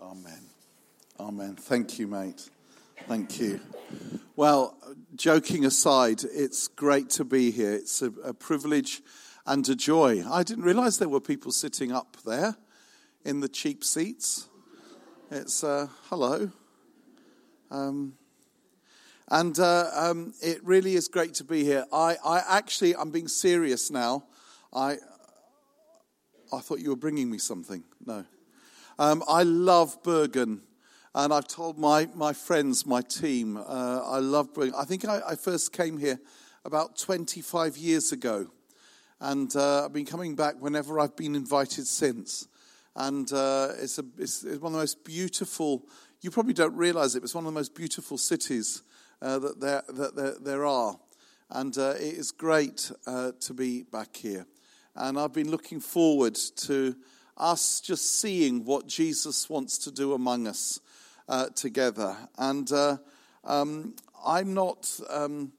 Amen. Amen. Thank you, mate. Thank you. Well, joking aside, it's great to be here. It's a, a privilege and a joy. I didn't realize there were people sitting up there in the cheap seats. It's uh, hello. Um, and uh, um, it really is great to be here. I, I actually, I'm being serious now. I, I thought you were bringing me something. No. Um, I love Bergen. And I've told my, my friends, my team, uh, I love Bergen. I think I, I, first came here about 25 years ago. And uh, I've been coming back whenever I've been invited since. And uh, it's, a, it's, it's, one of the most beautiful, you probably don't realize it, but it's one of the most beautiful cities uh, that, there, that there, there are. And uh, it is great uh, to be back here. And I've been looking forward to us just seeing what Jesus wants to do among us uh, together. And uh, um, I'm not, um,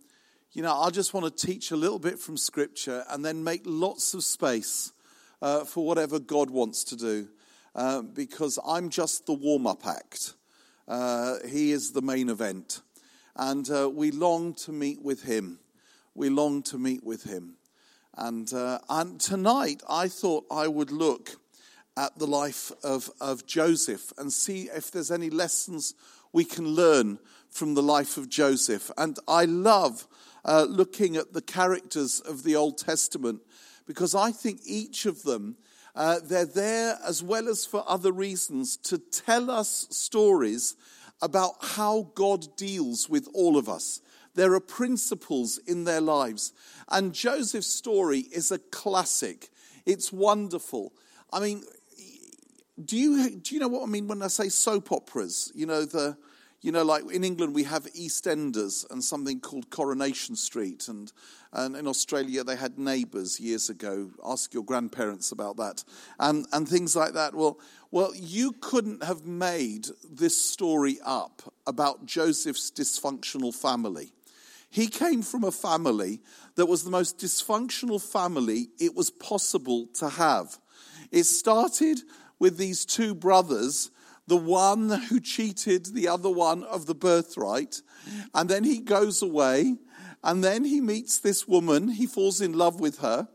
you know, I just want to teach a little bit from Scripture and then make lots of space uh, for whatever God wants to do uh, because I'm just the warm up act. Uh, he is the main event. And uh, we long to meet with Him. We long to meet with Him. And, and tonight I thought I would look at the life of, of Joseph and see if there's any lessons we can learn from the life of Joseph. And I love uh, looking at the characters of the Old Testament because I think each of them, uh, they're there as well as for other reasons to tell us stories about how God deals with all of us. There are principles in their lives. And Joseph's story is a classic. It's wonderful. I mean, do you do you know what I mean when I say soap operas? You know the you know like in England we have EastEnders and something called Coronation Street and and in Australia they had Neighbours years ago. Ask your grandparents about that and and things like that. Well, well you couldn't have made this story up about Joseph's dysfunctional family. He came from a family that was the most dysfunctional family it was possible to have. It started with these two brothers, the one who cheated the other one of the birthright, and then he goes away, and then he meets this woman, he falls in love with her.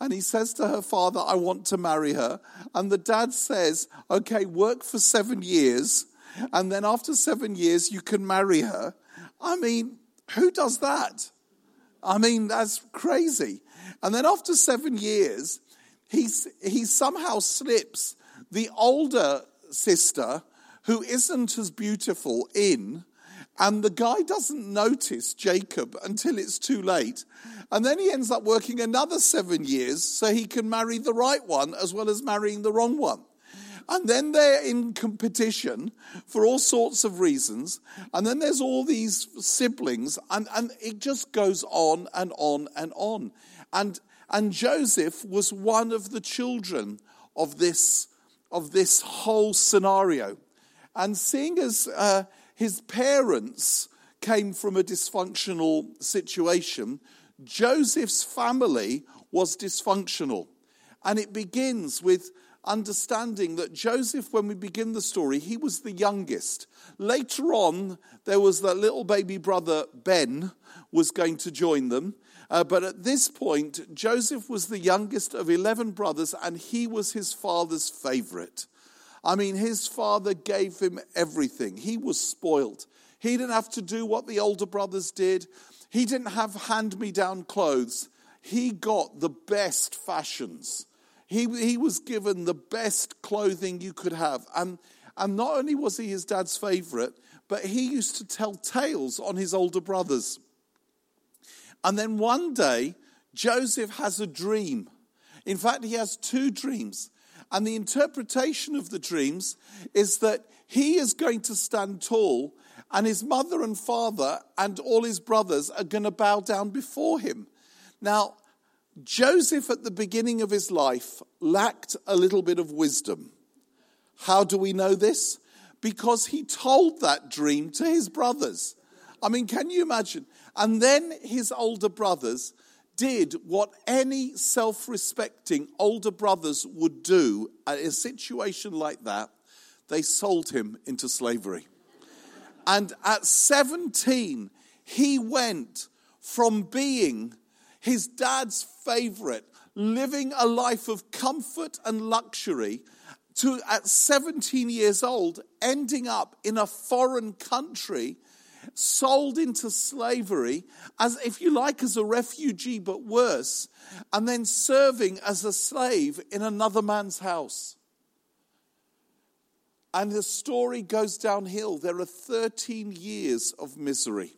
And he says to her father, I want to marry her. And the dad says, Okay, work for seven years. And then after seven years, you can marry her. I mean, who does that? I mean, that's crazy. And then after seven years, he's, he somehow slips the older sister who isn't as beautiful in, and the guy doesn't notice Jacob until it's too late. And then he ends up working another seven years so he can marry the right one as well as marrying the wrong one. And then they're in competition for all sorts of reasons. And then there's all these siblings, and, and it just goes on and on and on. And, and Joseph was one of the children of this of this whole scenario. And seeing as uh, his parents came from a dysfunctional situation, Joseph's family was dysfunctional. And it begins with understanding that Joseph, when we begin the story, he was the youngest. Later on, there was that little baby brother, Ben, was going to join them. Uh, but at this point, Joseph was the youngest of 11 brothers, and he was his father's favorite. I mean, his father gave him everything. He was spoiled. He didn't have to do what the older brothers did, he didn't have hand me down clothes. He got the best fashions. He, he was given the best clothing you could have. And, and not only was he his dad's favorite, but he used to tell tales on his older brothers. And then one day, Joseph has a dream. In fact, he has two dreams. And the interpretation of the dreams is that he is going to stand tall, and his mother and father and all his brothers are going to bow down before him. Now, Joseph at the beginning of his life lacked a little bit of wisdom. How do we know this? Because he told that dream to his brothers. I mean, can you imagine? And then his older brothers did what any self respecting older brothers would do at a situation like that. they sold him into slavery. And at 17, he went from being his dad's favorite, living a life of comfort and luxury, to at 17 years old, ending up in a foreign country, sold into slavery, as if you like, as a refugee, but worse, and then serving as a slave in another man's house. And the story goes downhill. There are 13 years of misery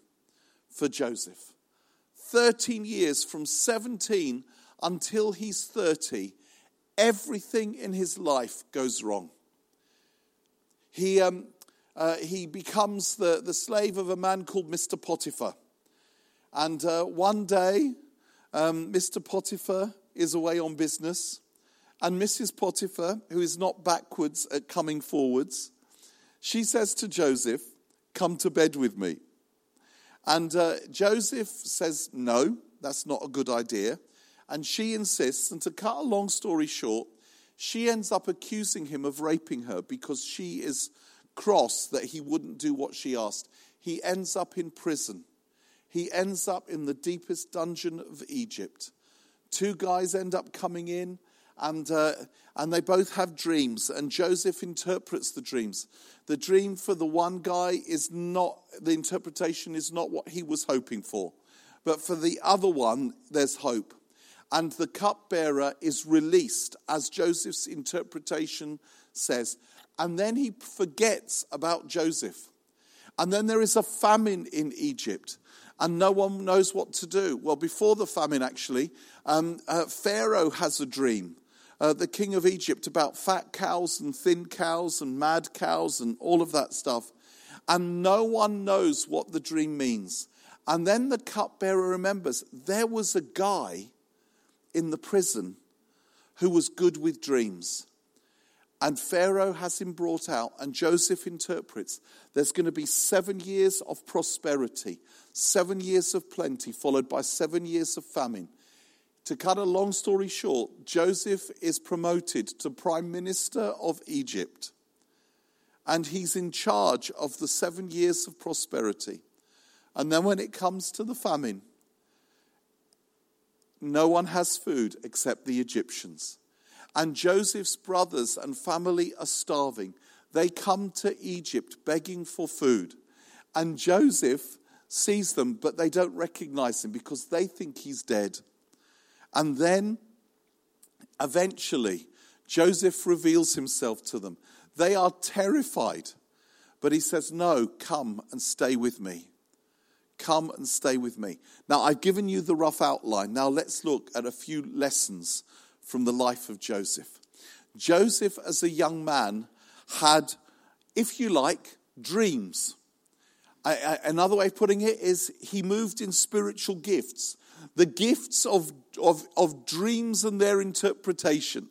for Joseph. 13 years from 17 until he's 30, everything in his life goes wrong. He, um, uh, he becomes the, the slave of a man called Mr. Potiphar. And uh, one day, um, Mr. Potiphar is away on business, and Mrs. Potiphar, who is not backwards at coming forwards, she says to Joseph, Come to bed with me. And uh, Joseph says, No, that's not a good idea. And she insists, and to cut a long story short, she ends up accusing him of raping her because she is cross that he wouldn't do what she asked. He ends up in prison. He ends up in the deepest dungeon of Egypt. Two guys end up coming in, and, uh, and they both have dreams, and Joseph interprets the dreams. The dream for the one guy is not, the interpretation is not what he was hoping for. But for the other one, there's hope. And the cupbearer is released, as Joseph's interpretation says. And then he forgets about Joseph. And then there is a famine in Egypt, and no one knows what to do. Well, before the famine, actually, um, uh, Pharaoh has a dream uh, the king of Egypt about fat cows and thin cows and mad cows and all of that stuff. And no one knows what the dream means. And then the cupbearer remembers there was a guy in the prison who was good with dreams. And Pharaoh has him brought out, and Joseph interprets there's going to be seven years of prosperity, seven years of plenty, followed by seven years of famine. To cut a long story short, Joseph is promoted to Prime Minister of Egypt. And he's in charge of the seven years of prosperity. And then when it comes to the famine, no one has food except the Egyptians. And Joseph's brothers and family are starving. They come to Egypt begging for food. And Joseph sees them, but they don't recognize him because they think he's dead. And then eventually, Joseph reveals himself to them. They are terrified, but he says, No, come and stay with me. Come and stay with me. Now, I've given you the rough outline. Now, let's look at a few lessons from the life of Joseph. Joseph, as a young man, had, if you like, dreams. Another way of putting it is he moved in spiritual gifts the gifts of, of, of dreams and their interpretation.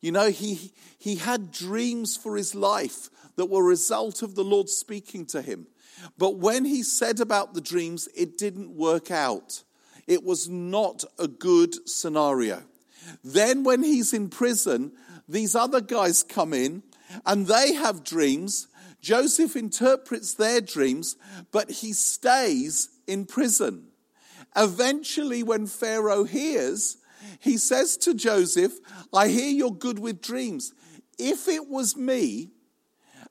You know, he, he had dreams for his life that were a result of the Lord speaking to him. But when he said about the dreams, it didn't work out. It was not a good scenario. Then, when he's in prison, these other guys come in and they have dreams. Joseph interprets their dreams, but he stays in prison. Eventually, when Pharaoh hears, he says to Joseph, I hear you're good with dreams. If it was me,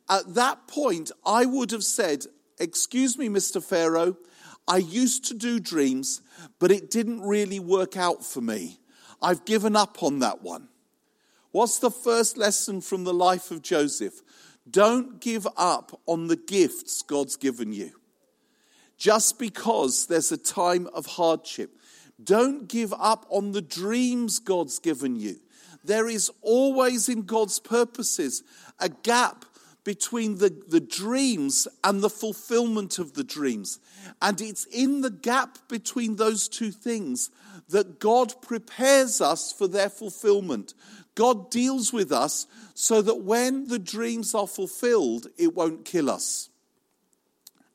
at that point, I would have said, Excuse me, Mr. Pharaoh, I used to do dreams, but it didn't really work out for me. I've given up on that one. What's the first lesson from the life of Joseph? Don't give up on the gifts God's given you just because there's a time of hardship. Don't give up on the dreams God's given you. There is always in God's purposes a gap between the, the dreams and the fulfillment of the dreams. And it's in the gap between those two things that God prepares us for their fulfillment. God deals with us so that when the dreams are fulfilled, it won't kill us.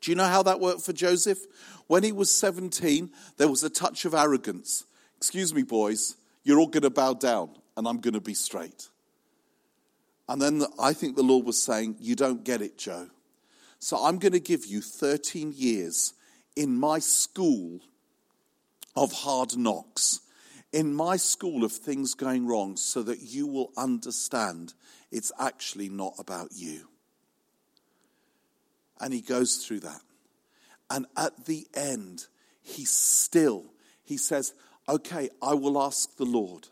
Do you know how that worked for Joseph? When he was 17, there was a touch of arrogance. Excuse me, boys, you're all going to bow down and I'm going to be straight. And then the, I think the Lord was saying, You don't get it, Joe. So I'm going to give you 13 years in my school of hard knocks, in my school of things going wrong, so that you will understand it's actually not about you. And he goes through that. And at the end, he still, he says, Okay, I will ask the Lord.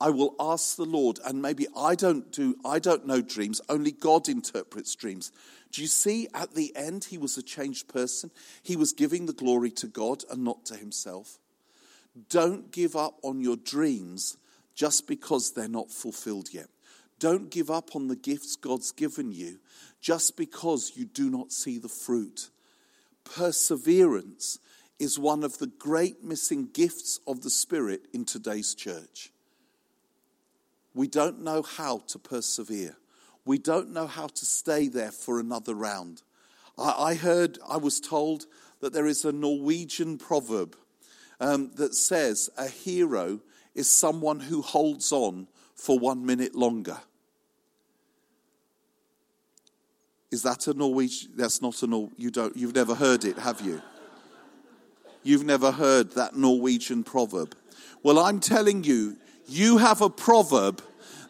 I will ask the Lord, and maybe I don't do, I don't know dreams, only God interprets dreams. Do you see at the end he was a changed person? He was giving the glory to God and not to himself. Don't give up on your dreams just because they're not fulfilled yet. Don't give up on the gifts God's given you just because you do not see the fruit. Perseverance is one of the great missing gifts of the Spirit in today's church. We don't know how to persevere. We don't know how to stay there for another round. I, I heard, I was told that there is a Norwegian proverb um, that says a hero is someone who holds on for one minute longer. Is that a Norwegian? That's not a Nor. You don't. You've never heard it, have you? You've never heard that Norwegian proverb. Well, I'm telling you, you have a proverb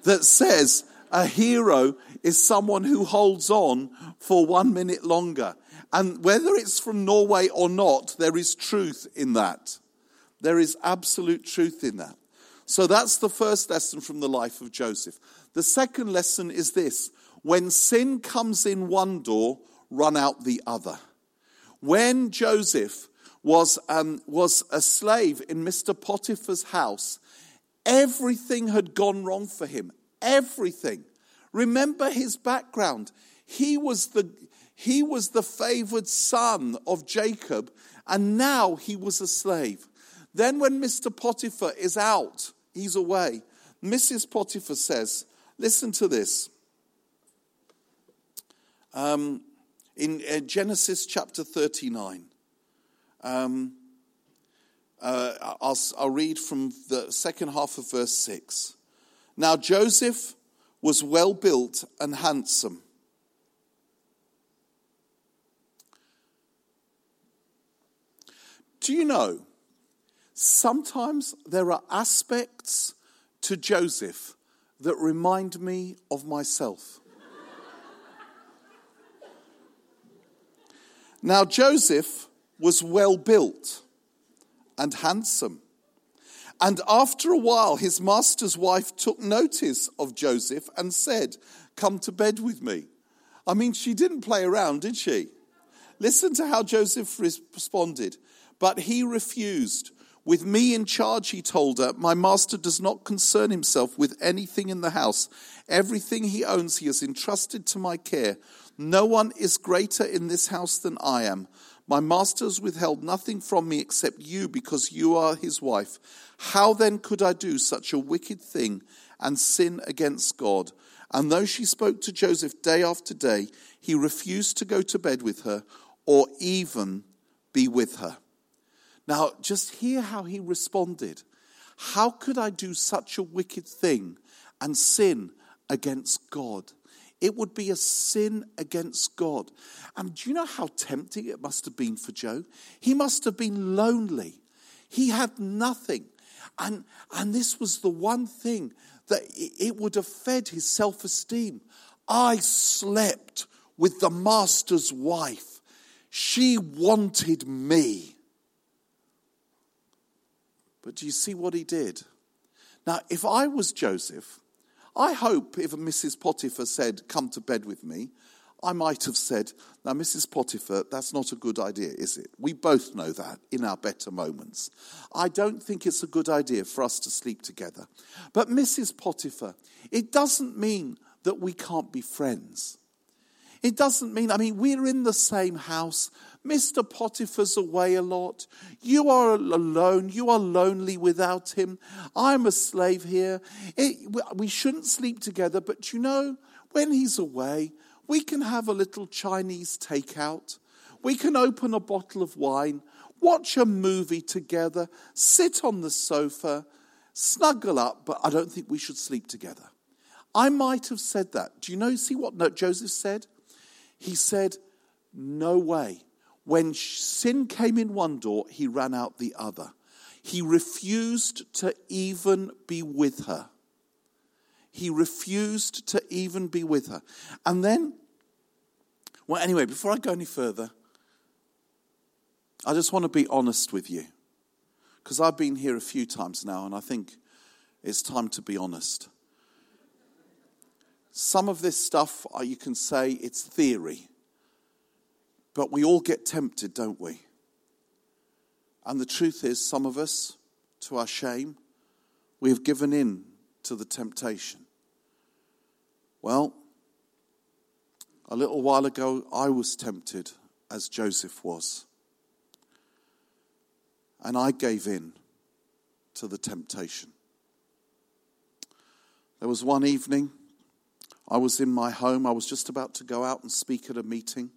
that says a hero is someone who holds on for one minute longer. And whether it's from Norway or not, there is truth in that. There is absolute truth in that. So that's the first lesson from the life of Joseph. The second lesson is this when sin comes in one door, run out the other. When Joseph was, um, was a slave in Mr. Potiphar's house, Everything had gone wrong for him. Everything. Remember his background. He was the, he was the favored son of Jacob, and now he was a slave. Then, when Mr. Potiphar is out, he's away, Mrs. Potiphar says, Listen to this. Um, in uh, Genesis chapter 39, um, uh, I'll, I'll read from the second half of verse 6. Now Joseph was well built and handsome. Do you know, sometimes there are aspects to Joseph that remind me of myself. now, Joseph was well built and handsome. And after a while, his master's wife took notice of Joseph and said, Come to bed with me. I mean, she didn't play around, did she? Listen to how Joseph responded. But he refused. With me in charge, he told her, My master does not concern himself with anything in the house. Everything he owns, he has entrusted to my care. No one is greater in this house than I am. My master has withheld nothing from me except you because you are his wife. How then could I do such a wicked thing and sin against God? And though she spoke to Joseph day after day, he refused to go to bed with her or even be with her. Now, just hear how he responded. How could I do such a wicked thing and sin against God? It would be a sin against God. And do you know how tempting it must have been for Joe? He must have been lonely. He had nothing. And, and this was the one thing that it would have fed his self esteem. I slept with the master's wife. She wanted me. But do you see what he did? Now, if I was Joseph, I hope if Mrs. Potiphar said, Come to bed with me, I might have said, Now, Mrs. Potiphar, that's not a good idea, is it? We both know that in our better moments. I don't think it's a good idea for us to sleep together. But, Mrs. Potiphar, it doesn't mean that we can't be friends. It doesn't mean, I mean, we're in the same house. Mr. Potiphar's away a lot. You are alone. You are lonely without him. I'm a slave here. It, we shouldn't sleep together, but you know, when he's away, we can have a little Chinese takeout. We can open a bottle of wine, watch a movie together, sit on the sofa, snuggle up, but I don't think we should sleep together. I might have said that. Do you know, see what Joseph said? He said, No way. When sin came in one door, he ran out the other. He refused to even be with her. He refused to even be with her. And then, well, anyway, before I go any further, I just want to be honest with you. Because I've been here a few times now, and I think it's time to be honest. Some of this stuff, uh, you can say it's theory, but we all get tempted, don't we? And the truth is, some of us, to our shame, we have given in to the temptation. Well, a little while ago, I was tempted as Joseph was. And I gave in to the temptation. There was one evening I was in my home. I was just about to go out and speak at a meeting.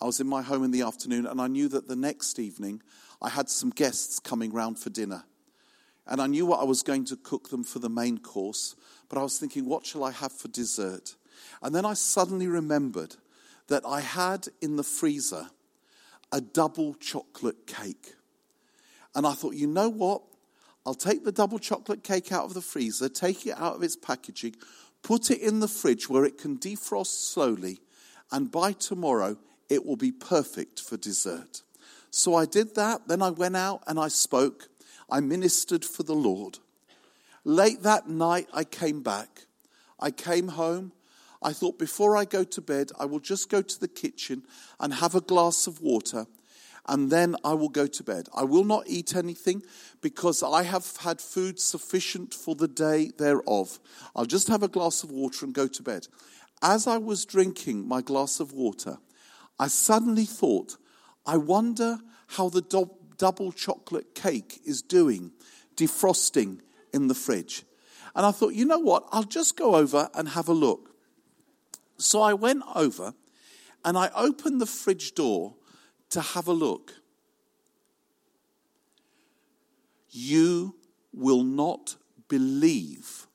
I was in my home in the afternoon, and I knew that the next evening I had some guests coming round for dinner. And I knew what I was going to cook them for the main course, but I was thinking, what shall I have for dessert? And then I suddenly remembered that I had in the freezer a double chocolate cake. And I thought, you know what? I'll take the double chocolate cake out of the freezer, take it out of its packaging, Put it in the fridge where it can defrost slowly, and by tomorrow it will be perfect for dessert. So I did that. Then I went out and I spoke. I ministered for the Lord. Late that night, I came back. I came home. I thought before I go to bed, I will just go to the kitchen and have a glass of water and then I will go to bed. I will not eat anything because I have had food sufficient for the day thereof. I'll just have a glass of water and go to bed. As I was drinking my glass of water, I suddenly thought, I wonder how the do- double chocolate cake is doing, defrosting in the fridge. And I thought, you know what? I'll just go over and have a look. So I went over and I opened the fridge door to have a look. You will not believe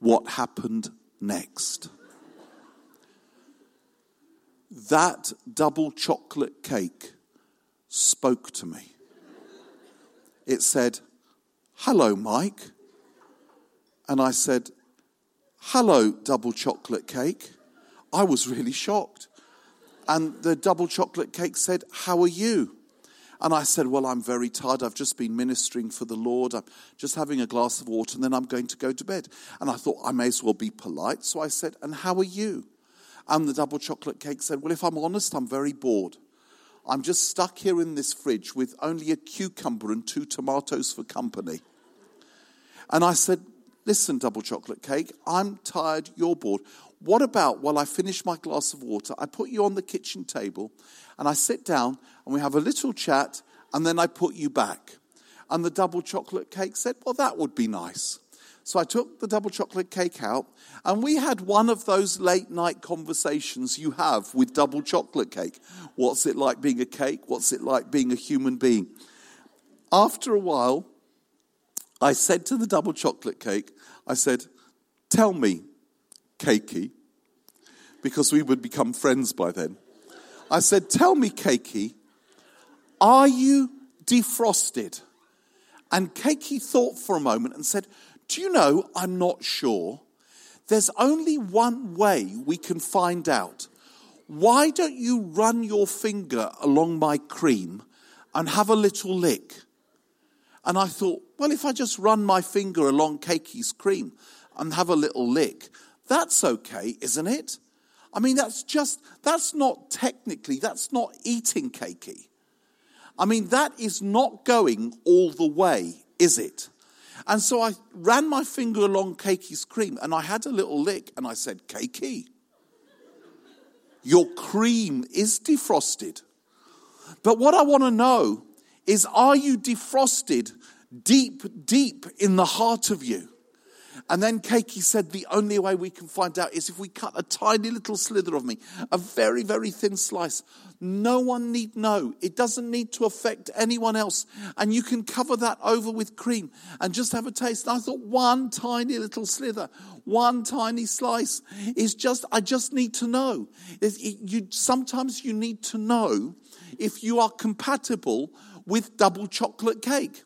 what happened next. That double chocolate cake spoke to me. It said, Hello, Mike. And I said, Hello, double chocolate cake. I was really shocked. And the double chocolate cake said, How are you? And I said, Well, I'm very tired. I've just been ministering for the Lord. I'm just having a glass of water and then I'm going to go to bed. And I thought I may as well be polite. So I said, And how are you? And the double chocolate cake said, Well, if I'm honest, I'm very bored. I'm just stuck here in this fridge with only a cucumber and two tomatoes for company. And I said, Listen, double chocolate cake, I'm tired, you're bored. What about while I finish my glass of water, I put you on the kitchen table and I sit down and we have a little chat and then I put you back? And the double chocolate cake said, Well, that would be nice. So I took the double chocolate cake out and we had one of those late night conversations you have with double chocolate cake. What's it like being a cake? What's it like being a human being? After a while, I said to the double chocolate cake, I said, Tell me, Cakey, because we would become friends by then. I said, Tell me, Cakey, are you defrosted? And Cakey thought for a moment and said, Do you know, I'm not sure. There's only one way we can find out. Why don't you run your finger along my cream and have a little lick? And I thought, well, if I just run my finger along Cakey's cream and have a little lick, that's okay, isn't it? I mean, that's just, that's not technically, that's not eating cakey. I mean, that is not going all the way, is it? And so I ran my finger along Cakey's cream and I had a little lick and I said, Cakey, your cream is defrosted. But what I want to know is are you defrosted deep, deep in the heart of you? And then Cakey said, the only way we can find out is if we cut a tiny little slither of me, a very, very thin slice. No one need know. It doesn't need to affect anyone else. And you can cover that over with cream and just have a taste. And I thought one tiny little slither, one tiny slice is just, I just need to know. It, you, sometimes you need to know if you are compatible with double chocolate cake.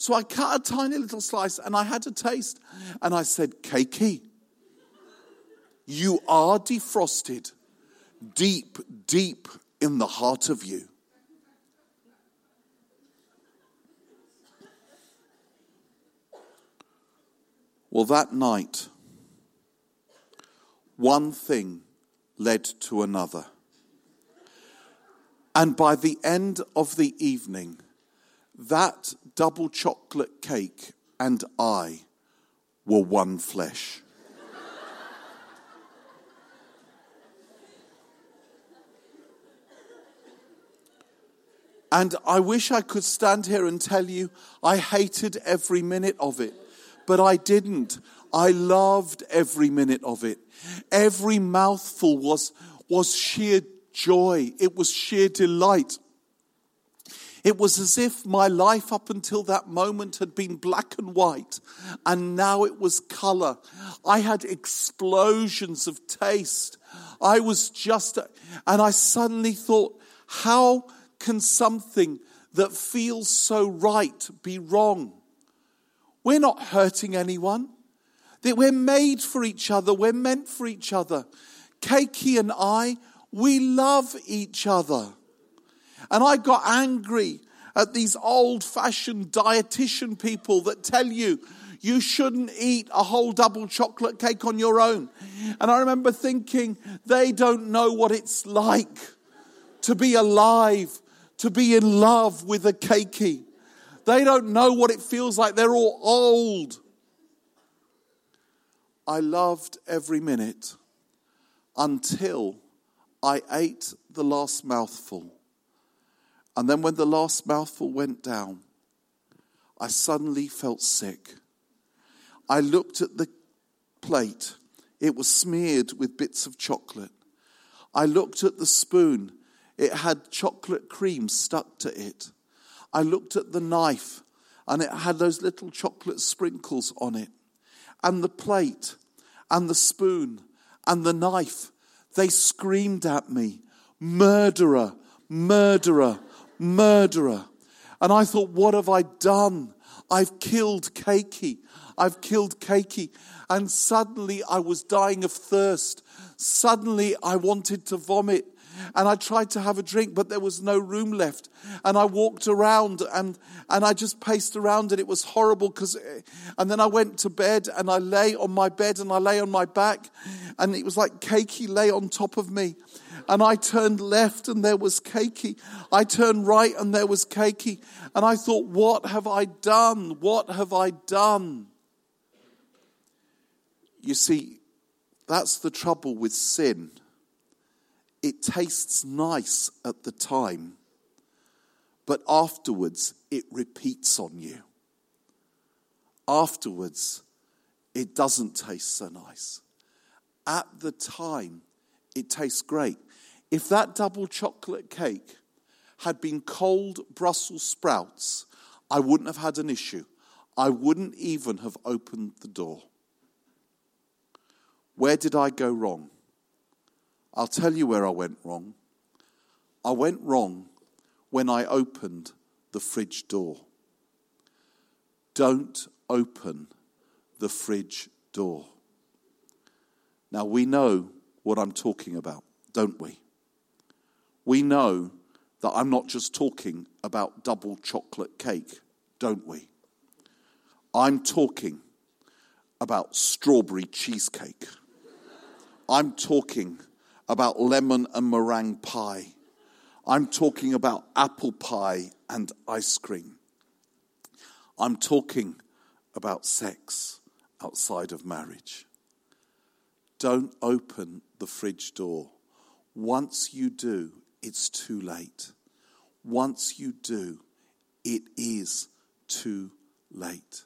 So I cut a tiny little slice and I had a taste. And I said, Cakey, you are defrosted deep, deep in the heart of you. Well, that night, one thing led to another. And by the end of the evening, that double chocolate cake and I were one flesh. And I wish I could stand here and tell you I hated every minute of it, but I didn't. I loved every minute of it. Every mouthful was, was sheer joy. It was sheer delight. It was as if my life up until that moment had been black and white, and now it was color. I had explosions of taste. I was just, and I suddenly thought, how can something that feels so right be wrong? We're not hurting anyone. That we're made for each other. We're meant for each other. Cakey and I, we love each other. And I got angry at these old fashioned dietitian people that tell you you shouldn't eat a whole double chocolate cake on your own. And I remember thinking, they don't know what it's like to be alive, to be in love with a cakey. They don't know what it feels like. They're all old. I loved every minute until I ate the last mouthful. And then when the last mouthful went down, I suddenly felt sick. I looked at the plate. It was smeared with bits of chocolate. I looked at the spoon. It had chocolate cream stuck to it. I looked at the knife and it had those little chocolate sprinkles on it. And the plate and the spoon and the knife they screamed at me, murderer, murderer, murderer. And I thought, what have I done? I've killed Cakey. I've killed Cakey. And suddenly I was dying of thirst. Suddenly I wanted to vomit and I tried to have a drink, but there was no room left. And I walked around and, and I just paced around and it was horrible because, eh, and then I went to bed and I lay on my bed and I lay on my back and it was like Cakey lay on top of me. And I turned left and there was Cakey. I turned right and there was Cakey. And I thought, what have I done? What have I done? You see, that's the trouble with sin it tastes nice at the time, but afterwards it repeats on you. Afterwards, it doesn't taste so nice. At the time, it tastes great. If that double chocolate cake had been cold Brussels sprouts, I wouldn't have had an issue. I wouldn't even have opened the door. Where did I go wrong? I'll tell you where I went wrong. I went wrong when I opened the fridge door. Don't open the fridge door. Now, we know what I'm talking about, don't we? We know that I'm not just talking about double chocolate cake, don't we? I'm talking about strawberry cheesecake. I'm talking about lemon and meringue pie. I'm talking about apple pie and ice cream. I'm talking about sex outside of marriage. Don't open the fridge door. Once you do, it's too late. Once you do, it is too late.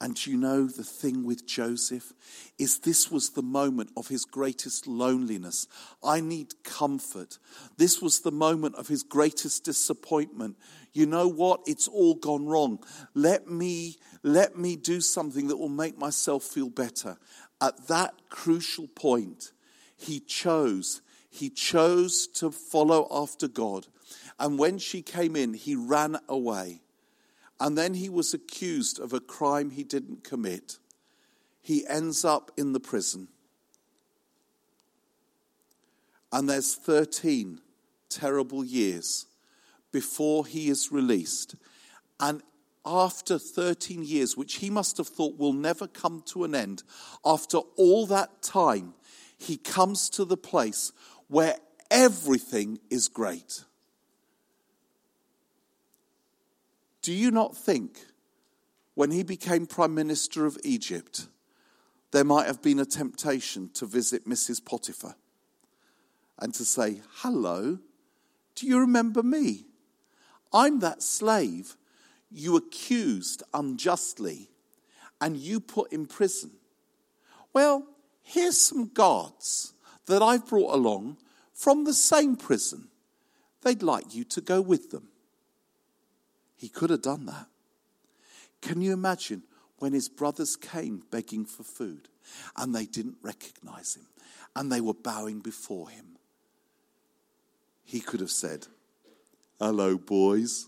And you know the thing with Joseph is this was the moment of his greatest loneliness. I need comfort. This was the moment of his greatest disappointment. You know what? It's all gone wrong. Let me let me do something that will make myself feel better. At that crucial point, he chose he chose to follow after God. And when she came in, he ran away. And then he was accused of a crime he didn't commit. He ends up in the prison. And there's 13 terrible years before he is released. And after 13 years, which he must have thought will never come to an end, after all that time, he comes to the place where everything is great. Do you not think when he became Prime Minister of Egypt, there might have been a temptation to visit Mrs. Potiphar and to say, Hello, do you remember me? I'm that slave you accused unjustly and you put in prison. Well, here's some guards that I've brought along from the same prison. They'd like you to go with them. He could have done that. Can you imagine when his brothers came begging for food and they didn't recognize him and they were bowing before him? He could have said, Hello, boys.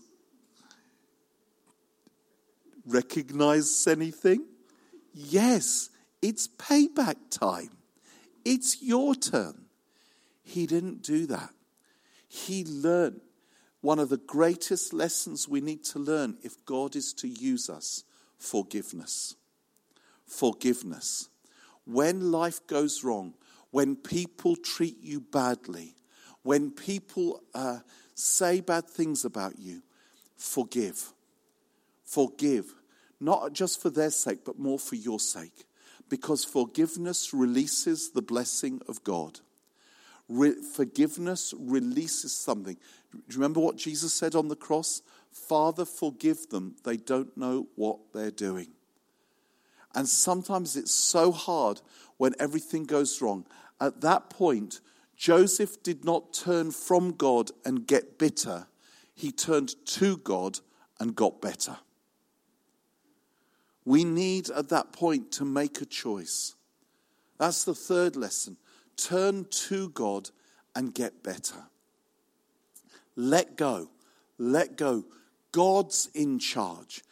Recognize anything? Yes, it's payback time. It's your turn. He didn't do that. He learned one of the greatest lessons we need to learn if God is to use us forgiveness. Forgiveness. When life goes wrong, when people treat you badly, when people uh, say bad things about you, forgive. Forgive. Not just for their sake, but more for your sake because forgiveness releases the blessing of God. Re- forgiveness releases something. Do you remember what Jesus said on the cross? Father, forgive them. They don't know what they're doing. And sometimes it's so hard when everything goes wrong. At that point, Joseph did not turn from God and get bitter, he turned to God and got better. We need at that point to make a choice. That's the third lesson. Turn to God and get better. Let go. Let go. God's in charge.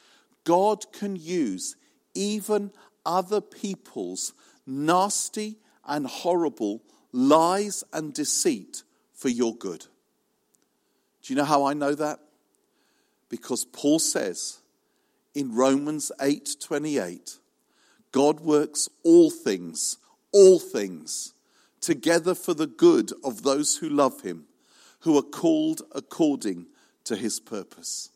God can use even other people's nasty and horrible lies and deceit for your good. Do you know how I know that? Because Paul says, in Romans 8:28, God works all things, all things together for the good of those who love him, who are called according to his purpose.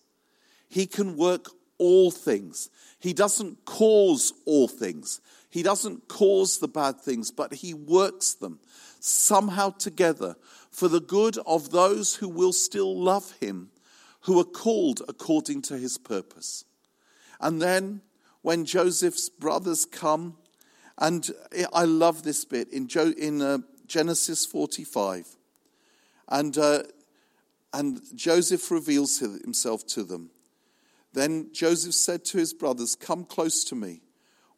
He can work all things. He doesn't cause all things. He doesn't cause the bad things, but he works them somehow together for the good of those who will still love him, who are called according to his purpose. And then when Joseph's brothers come, and I love this bit in, jo- in uh, Genesis 45. And, uh, and Joseph reveals himself to them. Then Joseph said to his brothers, Come close to me.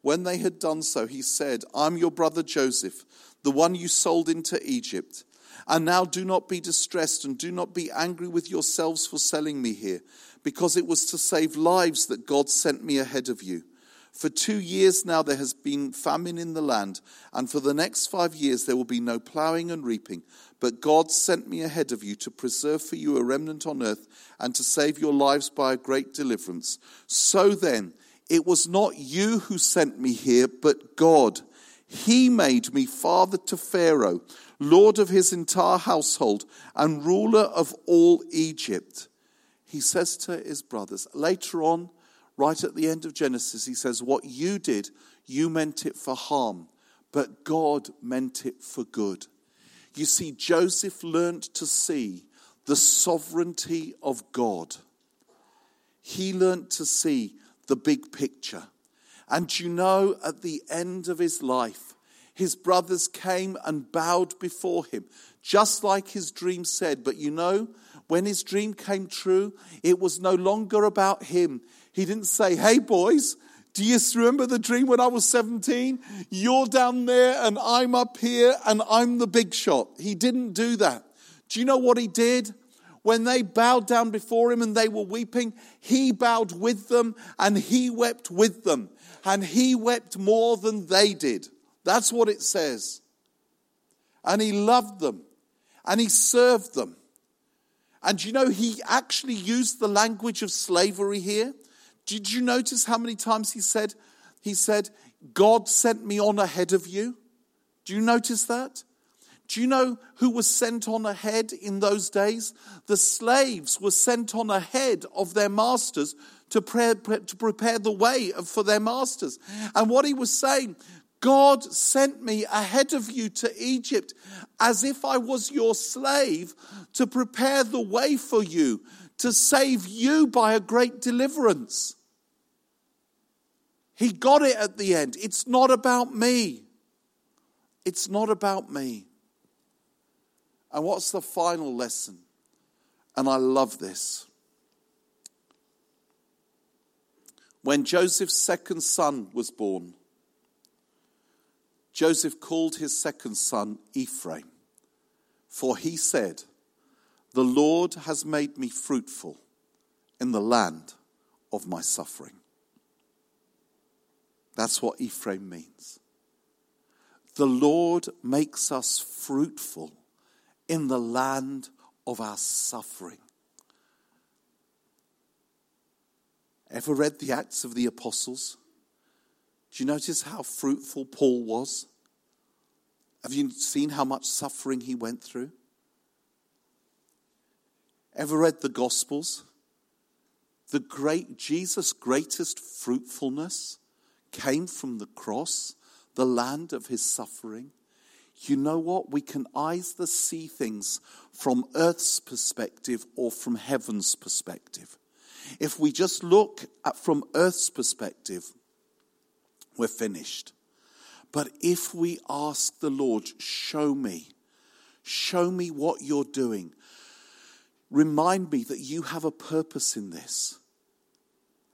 When they had done so, he said, I'm your brother Joseph, the one you sold into Egypt. And now do not be distressed and do not be angry with yourselves for selling me here because it was to save lives that God sent me ahead of you. For two years now there has been famine in the land, and for the next five years there will be no plowing and reaping. But God sent me ahead of you to preserve for you a remnant on earth and to save your lives by a great deliverance. So then, it was not you who sent me here, but God. He made me father to Pharaoh, lord of his entire household, and ruler of all Egypt he says to his brothers, later on, right at the end of Genesis, he says, What you did, you meant it for harm, but God meant it for good. You see, Joseph learned to see the sovereignty of God. He learned to see the big picture. And you know, at the end of his life, his brothers came and bowed before him, just like his dream said. But you know, when his dream came true, it was no longer about him. He didn't say, Hey, boys, do you remember the dream when I was 17? You're down there and I'm up here and I'm the big shot. He didn't do that. Do you know what he did? When they bowed down before him and they were weeping, he bowed with them and he wept with them. And he wept more than they did. That's what it says. And he loved them and he served them. And you know, he actually used the language of slavery here. Did you notice how many times he said, he said, God sent me on ahead of you? Do you notice that? Do you know who was sent on ahead in those days? The slaves were sent on ahead of their masters to, to prepare the way for their masters. And what he was saying, God sent me ahead of you to Egypt as if I was your slave to prepare the way for you, to save you by a great deliverance. He got it at the end. It's not about me. It's not about me. And what's the final lesson? And I love this. When Joseph's second son was born, Joseph called his second son Ephraim, for he said, The Lord has made me fruitful in the land of my suffering. That's what Ephraim means. The Lord makes us fruitful in the land of our suffering. Ever read the Acts of the Apostles? Do you notice how fruitful Paul was? Have you seen how much suffering he went through? Ever read the Gospels? The great Jesus' greatest fruitfulness came from the cross, the land of his suffering you know what? We can either see things from earth's perspective or from heaven's perspective. If we just look at from earth's perspective, we're finished. But if we ask the Lord, show me, show me what you're doing, remind me that you have a purpose in this.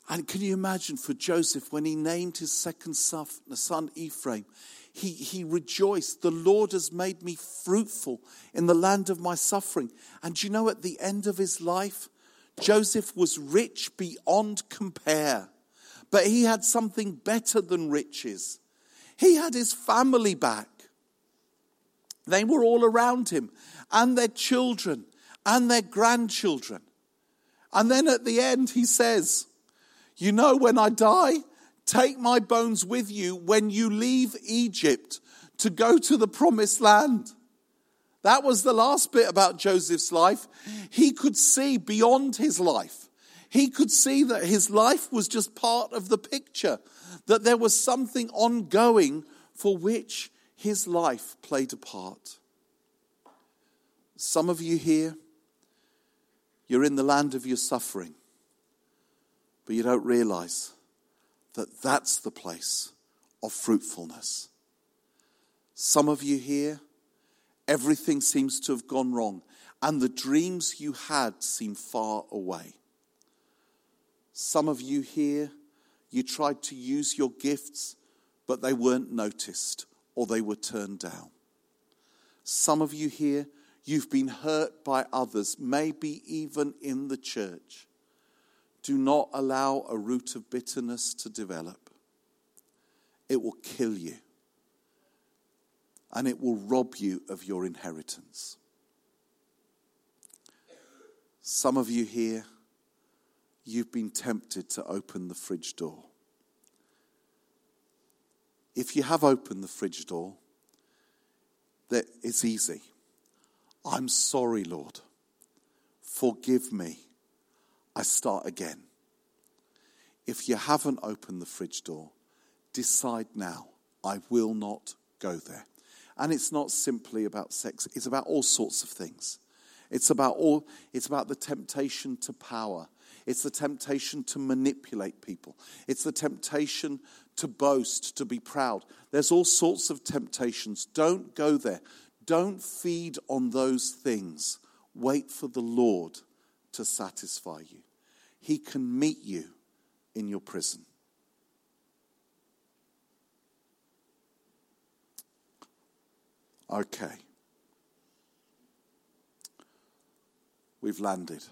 And can you imagine for Joseph when he named his second son Ephraim? he, he rejoiced. The Lord has made me fruitful in the land of my suffering. And you know, at the end of his life, Joseph was rich beyond compare. But he had something better than riches. He had his family back. They were all around him, and their children, and their grandchildren. And then at the end, he says, You know, when I die, Take my bones with you when you leave Egypt to go to the promised land. That was the last bit about Joseph's life. He could see beyond his life. He could see that his life was just part of the picture, that there was something ongoing for which his life played a part. Some of you here, you're in the land of your suffering, but you don't realize that that's the place of fruitfulness. Some of you here, everything seems to have gone wrong, and the dreams you had seem far away. Some of you here, you tried to use your gifts, but they weren't noticed or they were turned down. Some of you here, you've been hurt by others, maybe even in the church. Do not allow a root of bitterness to develop. It will kill you. And it will rob you of your inheritance. Some of you here, you've been tempted to open the fridge door. If you have opened the fridge door, that it's easy. I'm sorry, Lord. Forgive me. I start again. If you haven't opened the fridge door, decide now, I will not go there. And it's not simply about sex, it's about all sorts of things. It's about all it's about the temptation to power. It's the temptation to manipulate people. It's the temptation to boast, to be proud. There's all sorts of temptations. Don't go there. Don't feed on those things. Wait for the Lord to satisfy you. He can meet you in your prison. Okay. We've landed.